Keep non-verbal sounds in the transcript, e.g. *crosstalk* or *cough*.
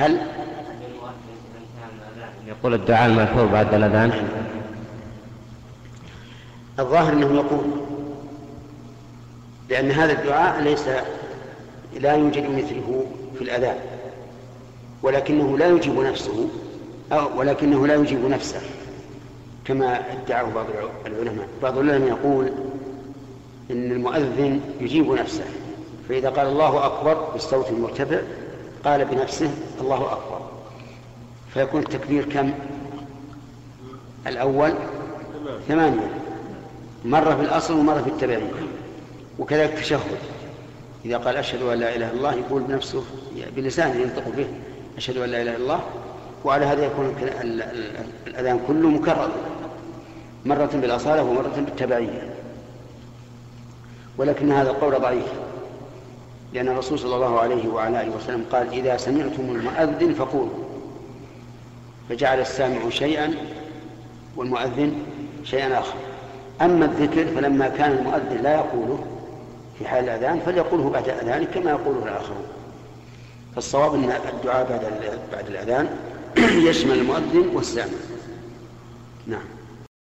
هل يقول الدعاء المأثور بعد الأذان؟ الظاهر أنه يقول لأن هذا الدعاء ليس لا يوجد مثله في الأذان ولكنه لا يجيب نفسه أو ولكنه لا يجيب نفسه كما ادعاه بعض العلماء. بعض العلماء يقول إن المؤذن يجيب نفسه فإذا قال الله أكبر بالصوت المرتفع قال بنفسه الله أكبر. فيكون التكبير كم؟ الأول ثمانية. مرة في الأصل ومرة في التبعية. وكذلك التشهد إذا قال أشهد أن لا إله إلا الله يقول بنفسه بلسانه ينطق به أشهد أن لا إله إلا الله. وعلى هذا يكون الأذان كله مكرر. مرة بالأصالة ومرة بالتبعية. ولكن هذا القول ضعيف. لأن الرسول صلى الله عليه وعلى آله وسلم قال إذا سمعتم المؤذن فقولوا. فجعل السامع شيئا والمؤذن شيئا آخر. أما الذكر فلما كان المؤذن لا يقوله في حال الأذان فليقوله بعد الأذان كما يقوله الآخرون. فالصواب أن الدعاء بعد بعد الأذان *clears throat* يشمل المؤذن والسامع. نعم.